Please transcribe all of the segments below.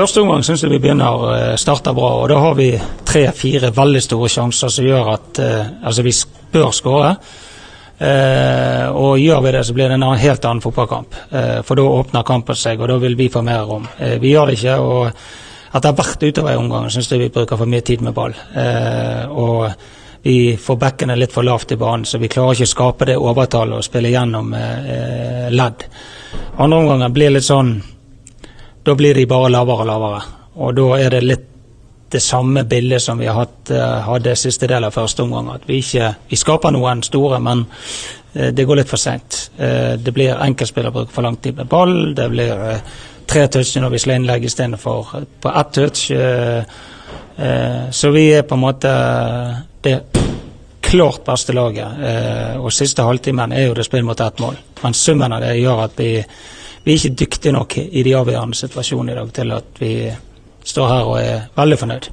Første omgang syns jeg vi begynner uh, starter bra, og da har vi tre-fire veldig store sjanser som gjør at uh, altså vi bør skåre. Eh, og gjør vi det, så blir det en helt annen fotballkamp. for da åpner kampen seg, og da vil vi få mer rom. vi gjør det ikke. og etter hvert utover i omgangen syns jeg vi bruker for mye tid med ball. og vi får bekkene litt for lavt i banen, så vi klarer ikke å skape det overtallet og spille gjennom ledd. Andre omganger blir litt sånn da blir de bare lavere og lavere. Og da er det litt det samme bildet som vi har hatt, uh, hadde siste del av første omgang. At vi ikke vi skaper noen store, men uh, det går litt for seint. Uh, det blir enkeltspillerbruk for lang tid med ball. Det blir tre touch når vi slår innlegg istedenfor på ett touch. så vi er på en måte det klart beste laget. og siste halvtimen er jo det spill mot ett mål. Men summen av det gjør at vi vi er ikke dyktige nok i de avgjørende situasjonene i dag til at vi står her og er veldig fornøyd.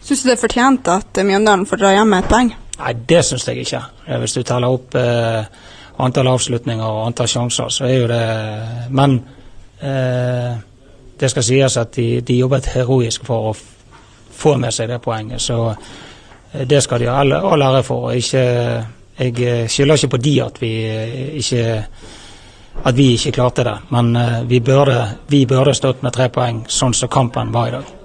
Syns du det er fortjent at Mjøndalen får dra hjem med et poeng? Nei, det syns jeg ikke. Hvis du teller opp eh, antall avslutninger og antall sjanser, så er jo det Men eh, det skal sies at de, de, jobbet heroisk for å få med seg det poenget. Så eh, det skal de ha all ære for. Ikke, jeg eh, skylder ikke på de at vi eh, ikke at vi ikke klarte det. Men burde, vi burde stått med tre poeng, sånn som kampen var i dag.